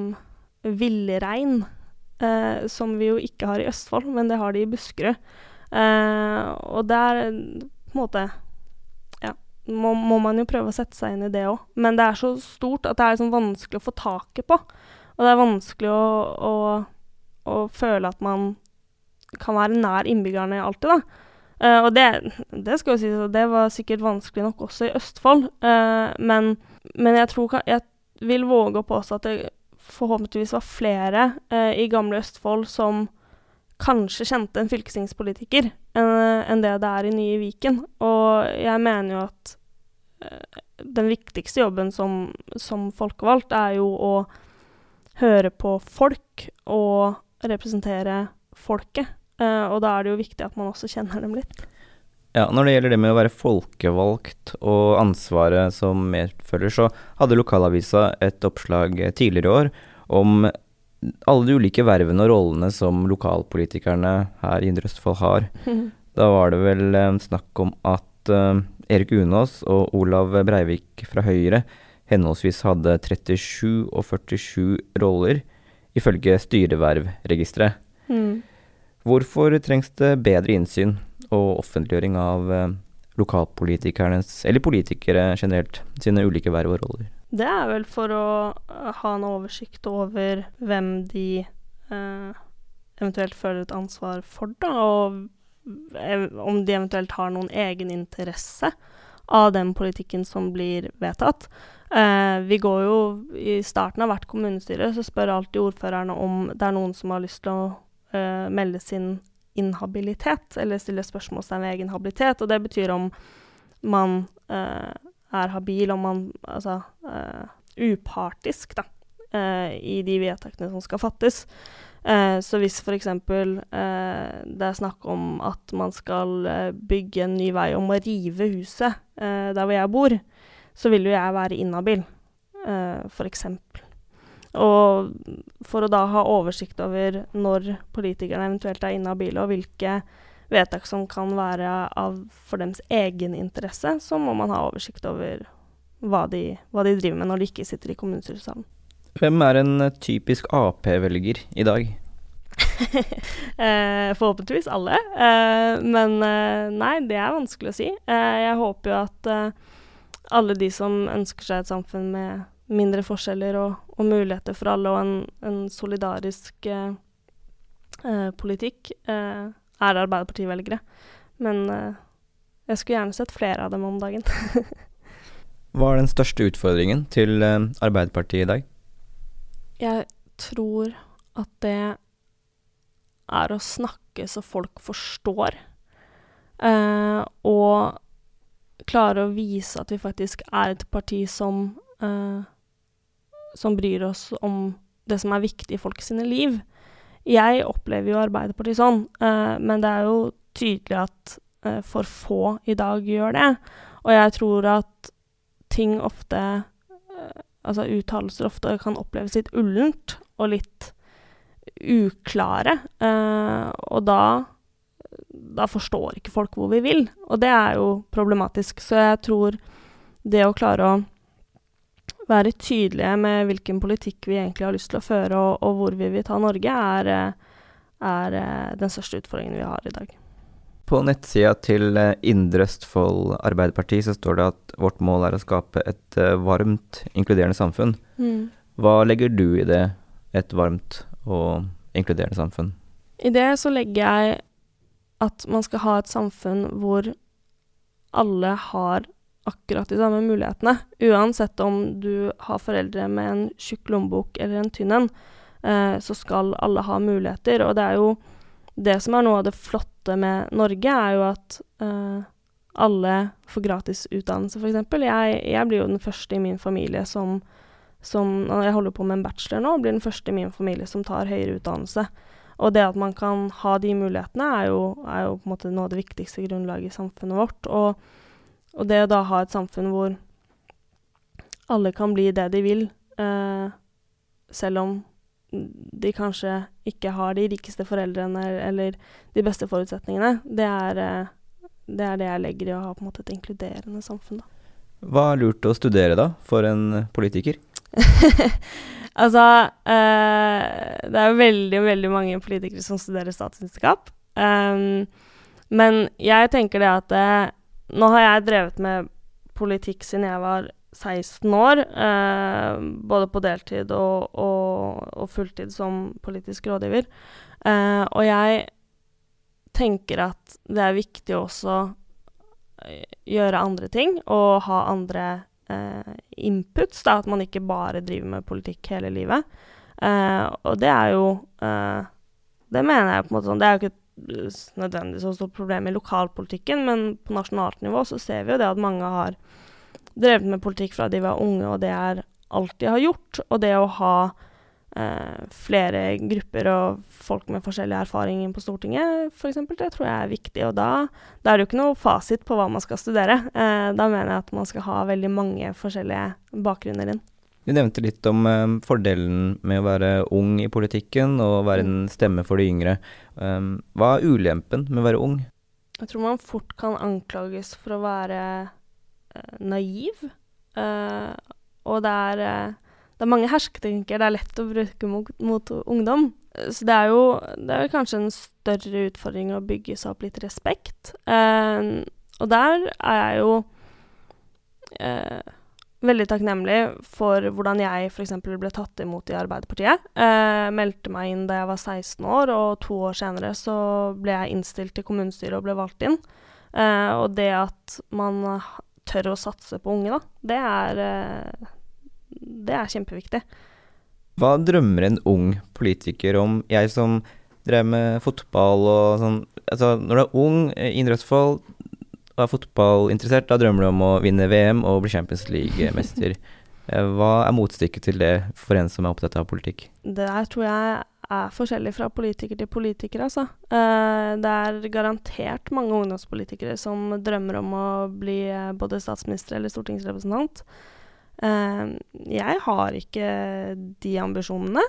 villrein, eh, som vi jo ikke har i Østfold, men det har de i Buskerud. Eh, og der på en måte må, må, man jo prøve å sette seg inn i det òg. Men det er så stort at det er liksom vanskelig å få taket på. Og det er vanskelig å, å, å føle at man kan være nær innbyggerne alltid, da. Uh, og det, det, skal jo sies, det var sikkert vanskelig nok også i Østfold, uh, men, men, jeg tror jeg vil våge å påstå at det forhåpentligvis var flere uh, i gamle Østfold som kanskje kjente en fylkestingspolitiker enn en det det er i nye Viken. Og jeg mener jo at den viktigste jobben som, som folkevalgt er jo å høre på folk og representere folket. Eh, og da er det jo viktig at man også kjenner dem litt. Ja, Når det gjelder det med å være folkevalgt og ansvaret som medfølger, så hadde lokalavisa et oppslag tidligere i år om alle de ulike vervene og rollene som lokalpolitikerne her i Indre Østfold har. Da var det vel eh, snakk om at uh, Erik Unås og Olav Breivik fra Høyre henholdsvis hadde 37 og 47 roller, ifølge styrevervregisteret. Mm. Hvorfor trengs det bedre innsyn og offentliggjøring av eh, lokalpolitikernes, eller politikere generelt, sine ulike verv og roller? Det er vel for å eh, ha en oversikt over hvem de eh, eventuelt føler et ansvar for, da, og om de eventuelt har noen egeninteresse av den politikken som blir vedtatt. Eh, vi går jo I starten av hvert kommunestyre så spør alltid ordførerne om det er noen som har lyst til å eh, melde sin inhabilitet, eller stille spørsmålstegn ved egen habilitet. Og det betyr om man eh, er habil, om man Altså uh, upartisk, da, uh, i de vedtakene som skal fattes. Uh, så hvis f.eks. Eh, det er snakk om at man skal bygge en ny vei om å rive huset der hvor jeg bor, så vil jo jeg være inhabil, eh, f.eks. Og for å da ha oversikt over når politikerne eventuelt er inhabile, og hvilke vedtak som kan være av for deres egen interesse, så må man ha oversikt over hva de, hva de driver med når de ikke sitter i kommunestyresalen. Hvem er en eh, typisk Ap-velger i dag? eh, forhåpentligvis alle. Eh, men nei, det er vanskelig å si. Jeg håper jo at alle de som ønsker seg et samfunn med mindre forskjeller og, og muligheter for alle, og en, en solidarisk politikk, er Arbeiderparti-velgere. Men jeg skulle gjerne sett flere av dem om dagen. Hva er den største utfordringen til Arbeiderpartiet i dag? Jeg tror at det er å snakke så folk forstår. Uh, og klare å vise at vi faktisk er et parti som som bryr oss om det som er viktig i folk sine liv. Jeg opplever jo Arbeiderpartiet sånn, uh, men det er jo tydelig at for få i dag gjør det. Og jeg tror at ting ofte Altså uttalelser ofte kan oppleves litt ullent og litt uklare. og da da forstår ikke folk hvor vi vil, og det er jo problematisk. Så jeg tror det å klare å være tydelige med hvilken politikk vi egentlig har lyst til å føre, og, og hvor vi vil ta Norge, er, er, eh, den største utfordringen vi har i dag. På nettsida til eh, Indre Østfold Arbeiderparti så står det at vårt mål er å skape et eh, varmt, inkluderende samfunn. Mm. Hva legger du i det, et varmt og inkluderende samfunn? I det så legger jeg at man skal ha et samfunn hvor alle har akkurat de samme mulighetene. Uansett om du har foreldre med en tjukk lommebok eller en tynn en, eh, så skal alle ha muligheter. Og det er jo det som er noe av det flotte med Norge, er jo at uh, alle får gratis utdannelse, f.eks. Jeg, jeg blir jo den første i min familie som, som Jeg holder på med en bachelor nå, blir den første i min familie som tar høyere utdannelse. Og det at man kan ha de mulighetene, er jo, er jo på en måte noe av det viktigste grunnlaget i samfunnet vårt. Og og det å da ha et samfunn hvor alle kan bli det de vil, uh, selv om de kanskje ikke har de rikeste foreldrene eller de beste forutsetningene, det er, eh, det er det, jeg legger i å ha på en måte et inkluderende samfunn. Da. Hva er lurt å studere, da, for en politiker? altså eh, Det er veldig, veldig mange politikere som studerer statsvitenskap. Um, men jeg tenker det at det, nå har jeg drevet med politikk siden jeg var 16 år, eh, både på deltid og, og, og, fulltid som politisk rådgiver. Eh, og jeg tenker at det er viktig også eh, gjøre andre ting og ha andre eh, inputs. Da, at man ikke bare driver med politikk hele livet. Eh, og det er jo eh, Det mener jeg på en måte sånn Det er jo ikke nødvendigvis så stort problem i lokalpolitikken, men på nasjonalt nivå så ser vi jo det at mange har drevet med politikk fra de var unge, og det er alt de har gjort. Og det å ha eh, flere grupper og folk med forskjellige erfaringer på Stortinget, f.eks., det tror jeg er viktig. Og da, da, er det jo ikke noe fasit på hva man skal studere. Eh, da mener jeg at man skal ha veldig mange forskjellige bakgrunner inn. Du nevnte litt om eh, fordelen med å være ung i politikken og være en stemme for de yngre. Um, hva er ulempen med å være ung? Jeg tror man fort kan anklages for å være naiv. Uh, og det er, uh, det er mange hersketeknikker det er lett å bruke mot, mot ungdom. Så det er jo det er kanskje en større utfordring å bygge seg opp litt respekt. og der er jeg jo eh, veldig takknemlig for hvordan jeg f.eks. ble tatt imot i Arbeiderpartiet. Eh, meldte meg inn da jeg var 16 år, og to år senere så ble jeg innstilt til kommunestyret og ble valgt inn. Eh, og det at man tør å satse på unge, da, det er, eh, det er kjempeviktig. Hva drømmer en ung politiker om? Jeg som drev med fotball og sånn Altså, når du er ung, i Indre Østfold og er fotballinteressert, da drømmer du om å vinne VM og bli Champions League-mester. Eh, Hva er motstykket til det for en som er opptatt av politikk? Det der tror jeg er forskjellig fra politiker til politiker, altså. Eh, det er garantert mange ungdomspolitikere som drømmer om å bli eh, både statsminister eller stortingsrepresentant. Jeg har ikke de ambisjonene.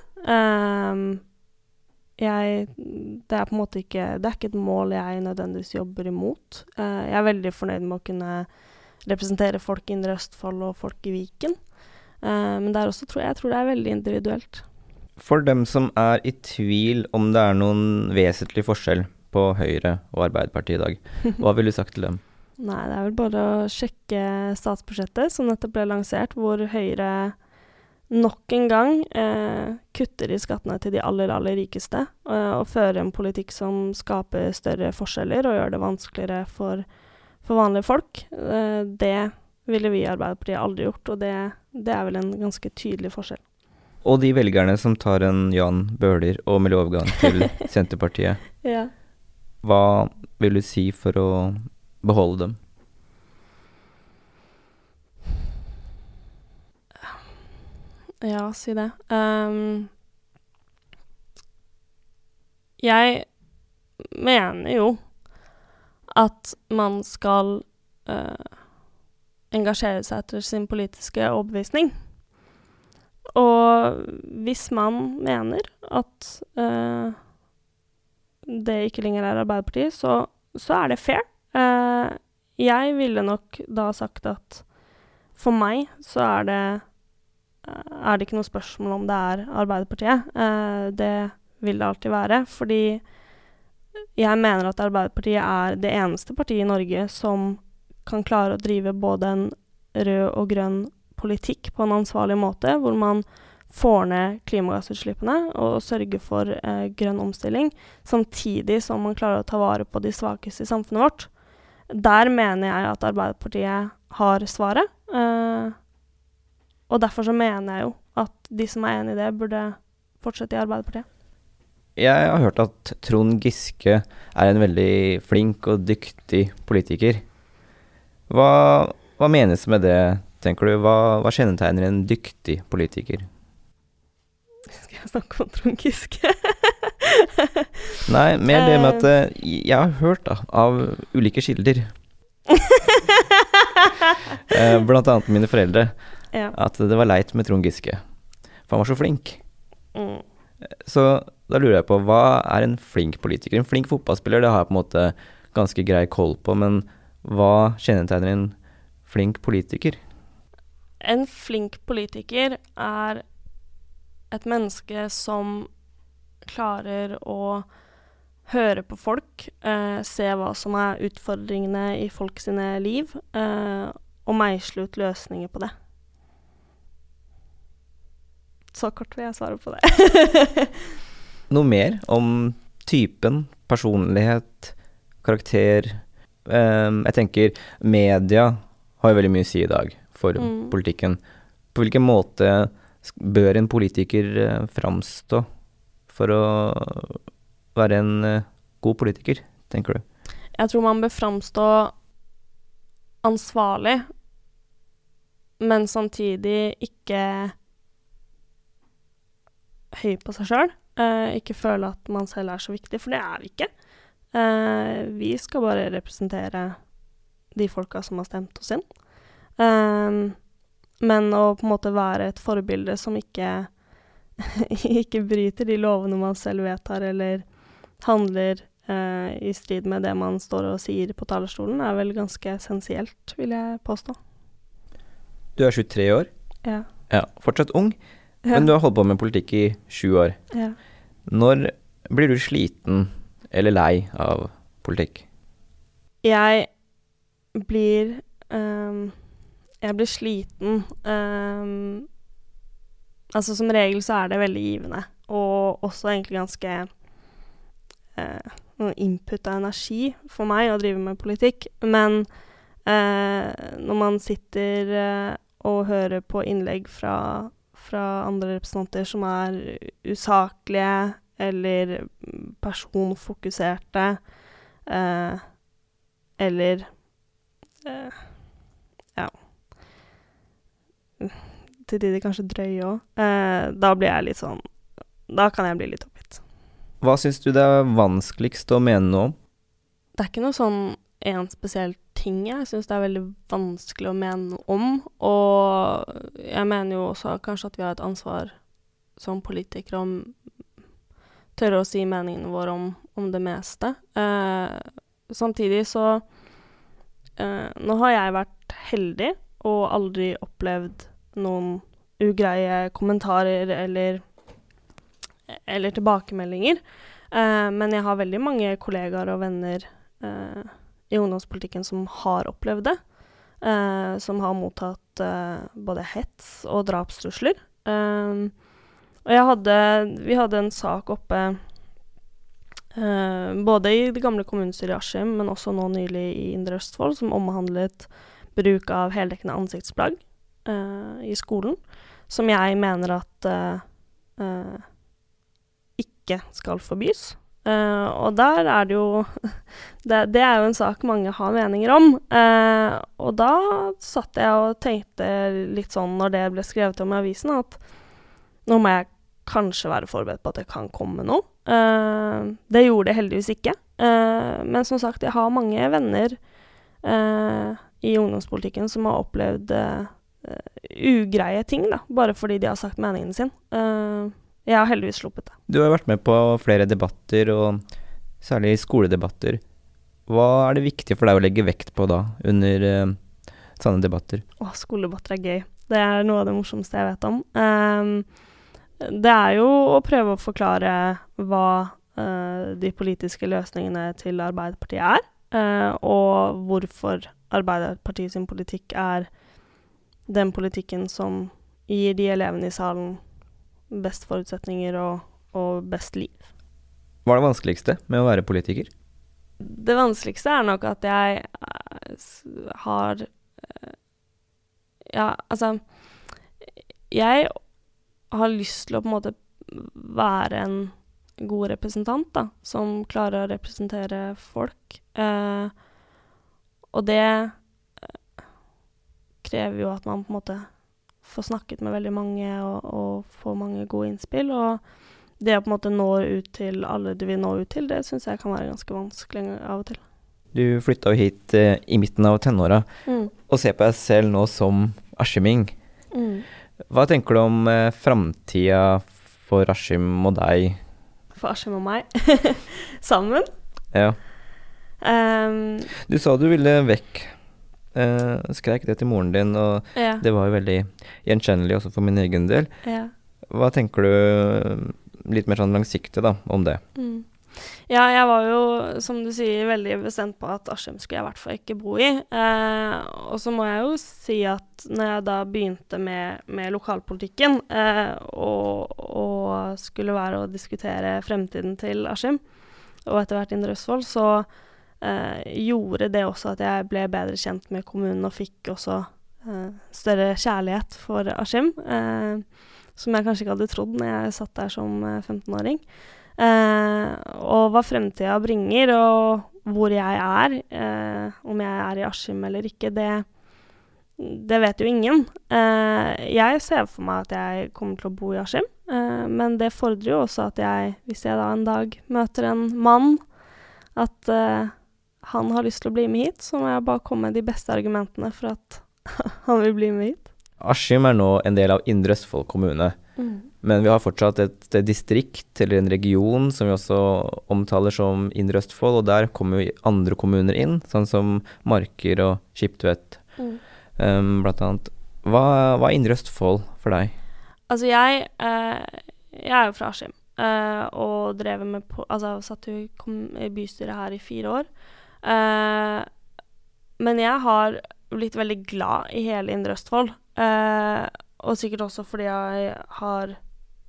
Jeg Det er på en måte ikke Det er ikke et mål jeg nødvendigvis jobber imot. Jeg er veldig fornøyd med å kunne representere folk i Indre Østfold og folk i Viken. Eh, men der også tror jeg, jeg tror det er veldig individuelt. For dem som er i tvil om det er noen vesentlig forskjell på Høyre og Arbeiderpartiet i dag, hva ville du sagt til dem? Nei, det er vel bare å sjekke statsbudsjettet som nettopp ble lansert, hvor Høyre nok en gang eh, kutter i skattene til de aller, aller rikeste, eh, og fører en politikk som skaper større forskjeller og gjør det vanskeligere for, for vanlige folk. Eh, det ville vi i Arbeiderpartiet aldri gjort, og det, det er vel en ganske tydelig forskjell. Og de velgerne som tar en Jan Bøhler og melder overgang til Senterpartiet, Ja. hva vil du si for å beholde dem? Ja, si det. Um, jeg mener jo at man skal eh, engasjere seg etter sin politiske overbevisning. Og hvis man mener at eh, det ikke lenger er Arbeiderpartiet, så, så er det fair. Eh, jeg ville nok da sagt at for meg så er det er det ikke noe spørsmål om det er Arbeiderpartiet. Eh, det vil det alltid være. Fordi jeg mener at Arbeiderpartiet er det eneste partiet i Norge som kan klare å drive både en rød og grønn politikk på en ansvarlig måte, hvor man får ned klimagassutslippene og sørger for eh, grønn omstilling, samtidig som man klarer å ta vare på de svakeste i samfunnet vårt. Der mener jeg at Arbeiderpartiet har svaret. Eh, og derfor så mener jeg jo at de som er enig i det, burde fortsette i Arbeiderpartiet. Jeg har hørt at Trond Giske er en veldig flink og dyktig politiker. Hva, hva menes med det, tenker du? Hva, hva kjennetegner en dyktig politiker? Skal jeg snakke om Trond Giske? Nei, mer det med at eh, jeg har hørt da, av ulike kilder, eh, blant annet mine foreldre, ja. at det var leit med Trond Giske. For han var så flink. Mm. Så da lurer jeg på, hva er en flink politiker? En flink fotballspiller, det har jeg på en måte ganske grei koll på, men hva kjennetegner en flink politiker? En flink politiker er et menneske som klarer å høre på folk, eh, se hva som er utfordringene i folk sine liv, eh, og meisle ut løsninger på det. Så kort vil jeg svare på det. Noe mer om typen, personlighet, karakter? Ehm, jeg tenker media har jo veldig mye å si i dag for Mm. politikken. På hvilken måte bør en politiker eh, framstå for å være en eh, god politiker, tenker du? Jeg tror man bør framstå ansvarlig, men samtidig ikke høy på seg sjøl. Eh, ikke føle at man selv er så viktig, for det er vi ikke. Eh, vi skal bare representere de folka som har stemt oss inn. Eh, men å på en måte være et forbilde som ikke ikke bryter de lovene man selv vedtar, eller handler eh, i strid med det man står og sier på talerstolen, er vel ganske essensielt, vil jeg påstå. Du er 23 år, Ja. ja, fortsatt ung, Ja. men du har holdt på med politikk i sju år. ja. Når blir du sliten eller lei av politikk? Jeg blir um, Jeg blir sliten. Um, altså som regel så er det veldig givende, og også egentlig ganske noe input av energi for meg å drive med politikk. Men uh, når man sitter uh, og hører på innlegg fra, fra andre representanter som er usaklige eller personfokuserte, eh, eller eh, ja Til tider kanskje drøye òg. Eh, da blir jeg litt sånn Da kan jeg bli litt oppgitt. Hva syns du det er vanskeligst å mene noe om? Det er ikke noe sånn en spesiell ting jeg syns det er veldig vanskelig å mene noe om. Og jeg mener jo også kanskje at vi har et ansvar som politikere om tørre å si meningene våre om, om det meste. Eh, samtidig så eh, Nå har jeg vært heldig og aldri opplevd noen ugreie kommentarer eller eller tilbakemeldinger. Eh, men jeg har veldig mange kollegaer og venner eh, i ungdomspolitikken som har opplevd det. Eh, som har mottatt eh, både hets og drapstrusler. Eh, og jeg hadde Vi hadde en sak oppe eh, både i det gamle kommunestyret i Askim, men også nå nylig i Indre Østfold, som omhandlet bruk av heldekkende ansiktsplagg i skolen. Som jeg mener at ikke skal forbys. Uh, og der er det jo det, det, er jo en sak mange har meninger om. Uh, og da satt jeg og tenkte litt sånn når det ble skrevet om i avisen, at nå må jeg kanskje være forberedt på at det kan komme noe. Uh, det gjorde det heldigvis ikke. men som sagt, jeg har mange venner i ungdomspolitikken som har opplevd ugreie ting, da, bare fordi de har sagt meningen sin. Uh, jeg har heldigvis sluppet det. Du har vært med på flere debatter, og særlig skoledebatter. Hva er det viktig for deg å legge vekt på da, under uh, sånne debatter? Å, skoledebatter er gøy. Det er noe av det morsomste jeg vet om. Um, det er jo å prøve å forklare hva uh, de politiske løsningene til Arbeiderpartiet er, uh, og hvorfor Arbeiderpartiet sin politikk er den politikken som gir de elevene i salen best forutsetninger og, og best liv. Hva er det vanskeligste med å være politiker? Det vanskeligste er nok at jeg uh, har Ja, altså Jeg har lyst til å på en måte være en god representant, da, som klarer å representere folk. Eh, og det krever jo at man på en måte får snakket med veldig mange og, og får mange gode innspill. Og det å på en måte nå ut til alle du vil nå ut til, det syns jeg kan være ganske vanskelig av og til. Du flytta jo hit eh, i midten av tenåra, mm. og ser på deg selv nå som askiming. Mm. Hva tenker du om eh, framtida for Askim og deg? For Askim og meg? Sammen? Ja. Um, du sa du ville vekk Uh, skreik det til moren din, og ja. det var jo veldig gjenkjennelig også for min egen del. Ja. Hva tenker du litt mer sånn langsiktig da, om det? Mm. Ja, jeg var jo, som du sier, veldig bestemt på at Askim skulle jeg i hvert fall ikke bo i. Eh, og så må jeg jo si at når jeg da begynte med, med lokalpolitikken, eh, og, og, skulle være å diskutere fremtiden til Askim, og etter hvert Indre Østfold, så eh, gjorde det også at jeg ble bedre kjent med kommunen og fikk også eh, større kjærlighet for Askim. Eh, som jeg kanskje ikke hadde trodd når jeg satt der som 15-åring. Eh, eh, og hva fremtida bringer, og hvor jeg er, eh, om jeg er i Askim eller ikke, det, det vet jo ingen. jeg ser for meg at jeg kommer til å bo i Askim, men det fordrer jo også at jeg, hvis jeg da en dag møter en mann, at han har lyst til å bli med hit, så må jeg bare komme med de beste argumentene for at han vil bli med hit. Askim er nå en del av Indre Østfold kommune, mm. Men vi har fortsatt et, distrikt eller en region som vi også omtaler som Indre Østfold, og der kommer jo andre kommuner inn, sånn som Marker og Skiptvet, mm. um, blant annet. Hva, hva, er Indre Østfold for deg? Altså, jeg, eh, jeg er jo fra Askim. eh, og drevet med Altså satt jo i bystyret her i fire år. Eh, men jeg har blitt veldig glad i hele Indre Østfold. Eh, og sikkert også fordi jeg har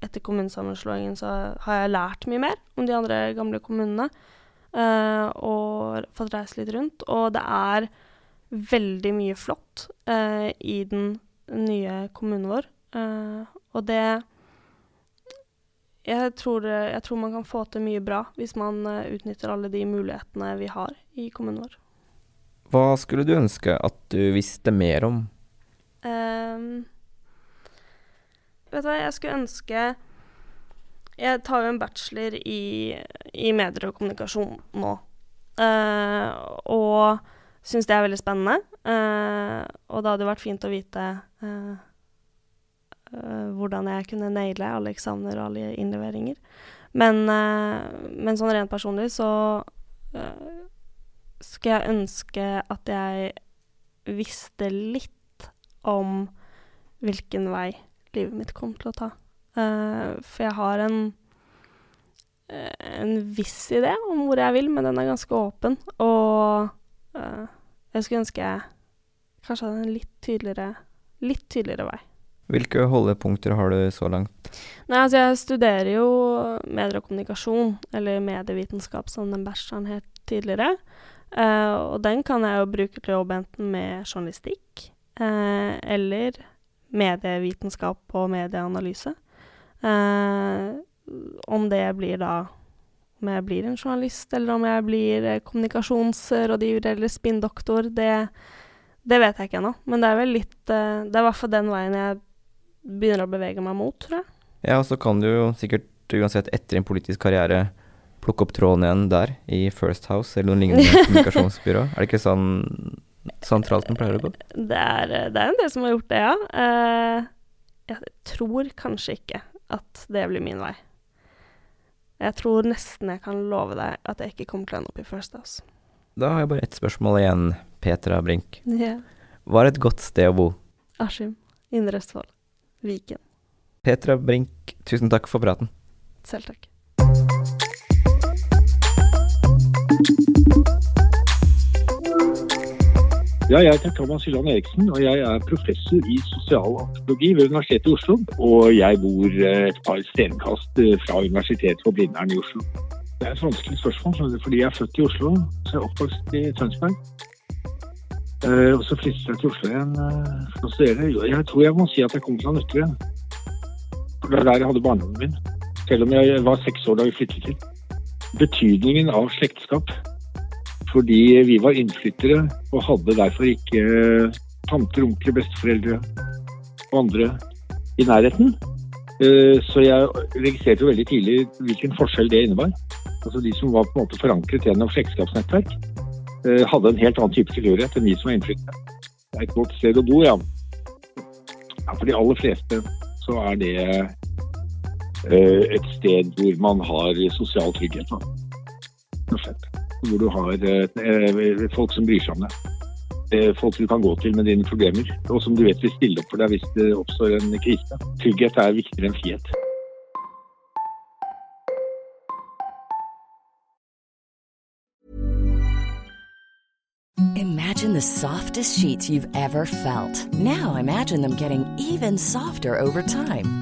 Etter kommunesammenslåingen så har jeg lært mye mer om de andre gamle kommunene. Uh, og fått reist litt rundt. Og det er veldig mye flott uh, i den nye kommunen vår. Uh, og det jeg tror, jeg tror, man kan få til mye bra hvis man utnytter alle de mulighetene vi har i kommunen vår. Hva skulle du ønske at du visste mer om? Um, vet du hva, jeg skulle ønske Jeg tar jo en bachelor i, i medier og kommunikasjon nå. Uh, og syns det er veldig spennende. Uh, og det hadde vært fint å vite uh, hvordan jeg kunne naile alle eksamener og alle innleveringer. Men, men sånn rent personlig så skulle jeg ønske at jeg visste litt om hvilken vei livet mitt kommer til å ta. for jeg har en en viss idé om hvor jeg vil, men den er ganske åpen. Og jeg skulle ønske jeg kanskje hadde en litt tydeligere, litt tydeligere vei. Hvilke holdepunkter har du så langt? Nei, altså jeg studerer jo medier og kommunikasjon, eller medievitenskap som den bacheloren het tidligere. Uh, og den kan jeg jo bruke til å jobbe enten med journalistikk uh, eller medievitenskap og medieanalyse. Eh, om det blir da om jeg blir en journalist, eller om jeg blir kommunikasjonsrådgiver eller spinndoktor, det, det vet jeg ikke ennå. Men det er vel litt Det er i hvert fall den veien jeg begynner å bevege meg mot, tror jeg. Ja, og så kan du jo sikkert uansett etter en politisk karriere plukke opp tråden igjen der, i First House eller noen lignende kommunikasjonsbyrå. Er det ikke sånn sentralt den pleier å gå? Det er, det er, en del som har gjort det, ja. Uh, jeg tror kanskje ikke at det blir min vei. Jeg tror nesten jeg kan love deg at jeg ikke kommer til å ende opp i First House. Da har jeg bare ett spørsmål igjen, Petra Brink. Yeah. Hva er et godt sted å bo? Askim. Indre Østfold. Viken. Petra Brink, tusen takk for praten. Selv takk. Ja, jeg heter Thomas Hylland Eriksen, og jeg er professor i sosialantropologi ved Universitetet i Oslo. Og jeg bor eh, et par stenkast eh, fra Universitetet for Blindern i Oslo. Det er et vanskelig spørsmål, fordi jeg er født i Oslo, så jeg er oppvokst i Tønsberg. Uh, og så flyttet jeg til Oslo igjen for å studere. Jeg tror jeg må si at jeg kom fra Nøtterøy. Det var der jeg hadde barndommen min. Selv om jeg var seks år da vi flyttet til. Betydningen av slektskap. Fordi vi var innflyttere og hadde derfor ikke uh, tanter, onkler, besteforeldre og andre i nærheten. Så jeg registrerte jo veldig tidlig hvilken forskjell det innebar. Altså De som var på en måte forankret gjennom slektskapsnettverk, Eh, hadde en helt annen type tilhørighet enn vi som var innflyttere. Det er et godt sted å bo, ja. ja. For de aller fleste så er det et sted hvor man har sosial trygghet. Hvor du har uh, folk som bryr seg om deg. Folk du kan gå til med dine problemer, og som du vet vil stille opp for deg hvis det oppstår en krise. Trygghet er viktigere enn frihet. Imagine the softest sheets you've ever felt. Now imagine them getting even softer over time.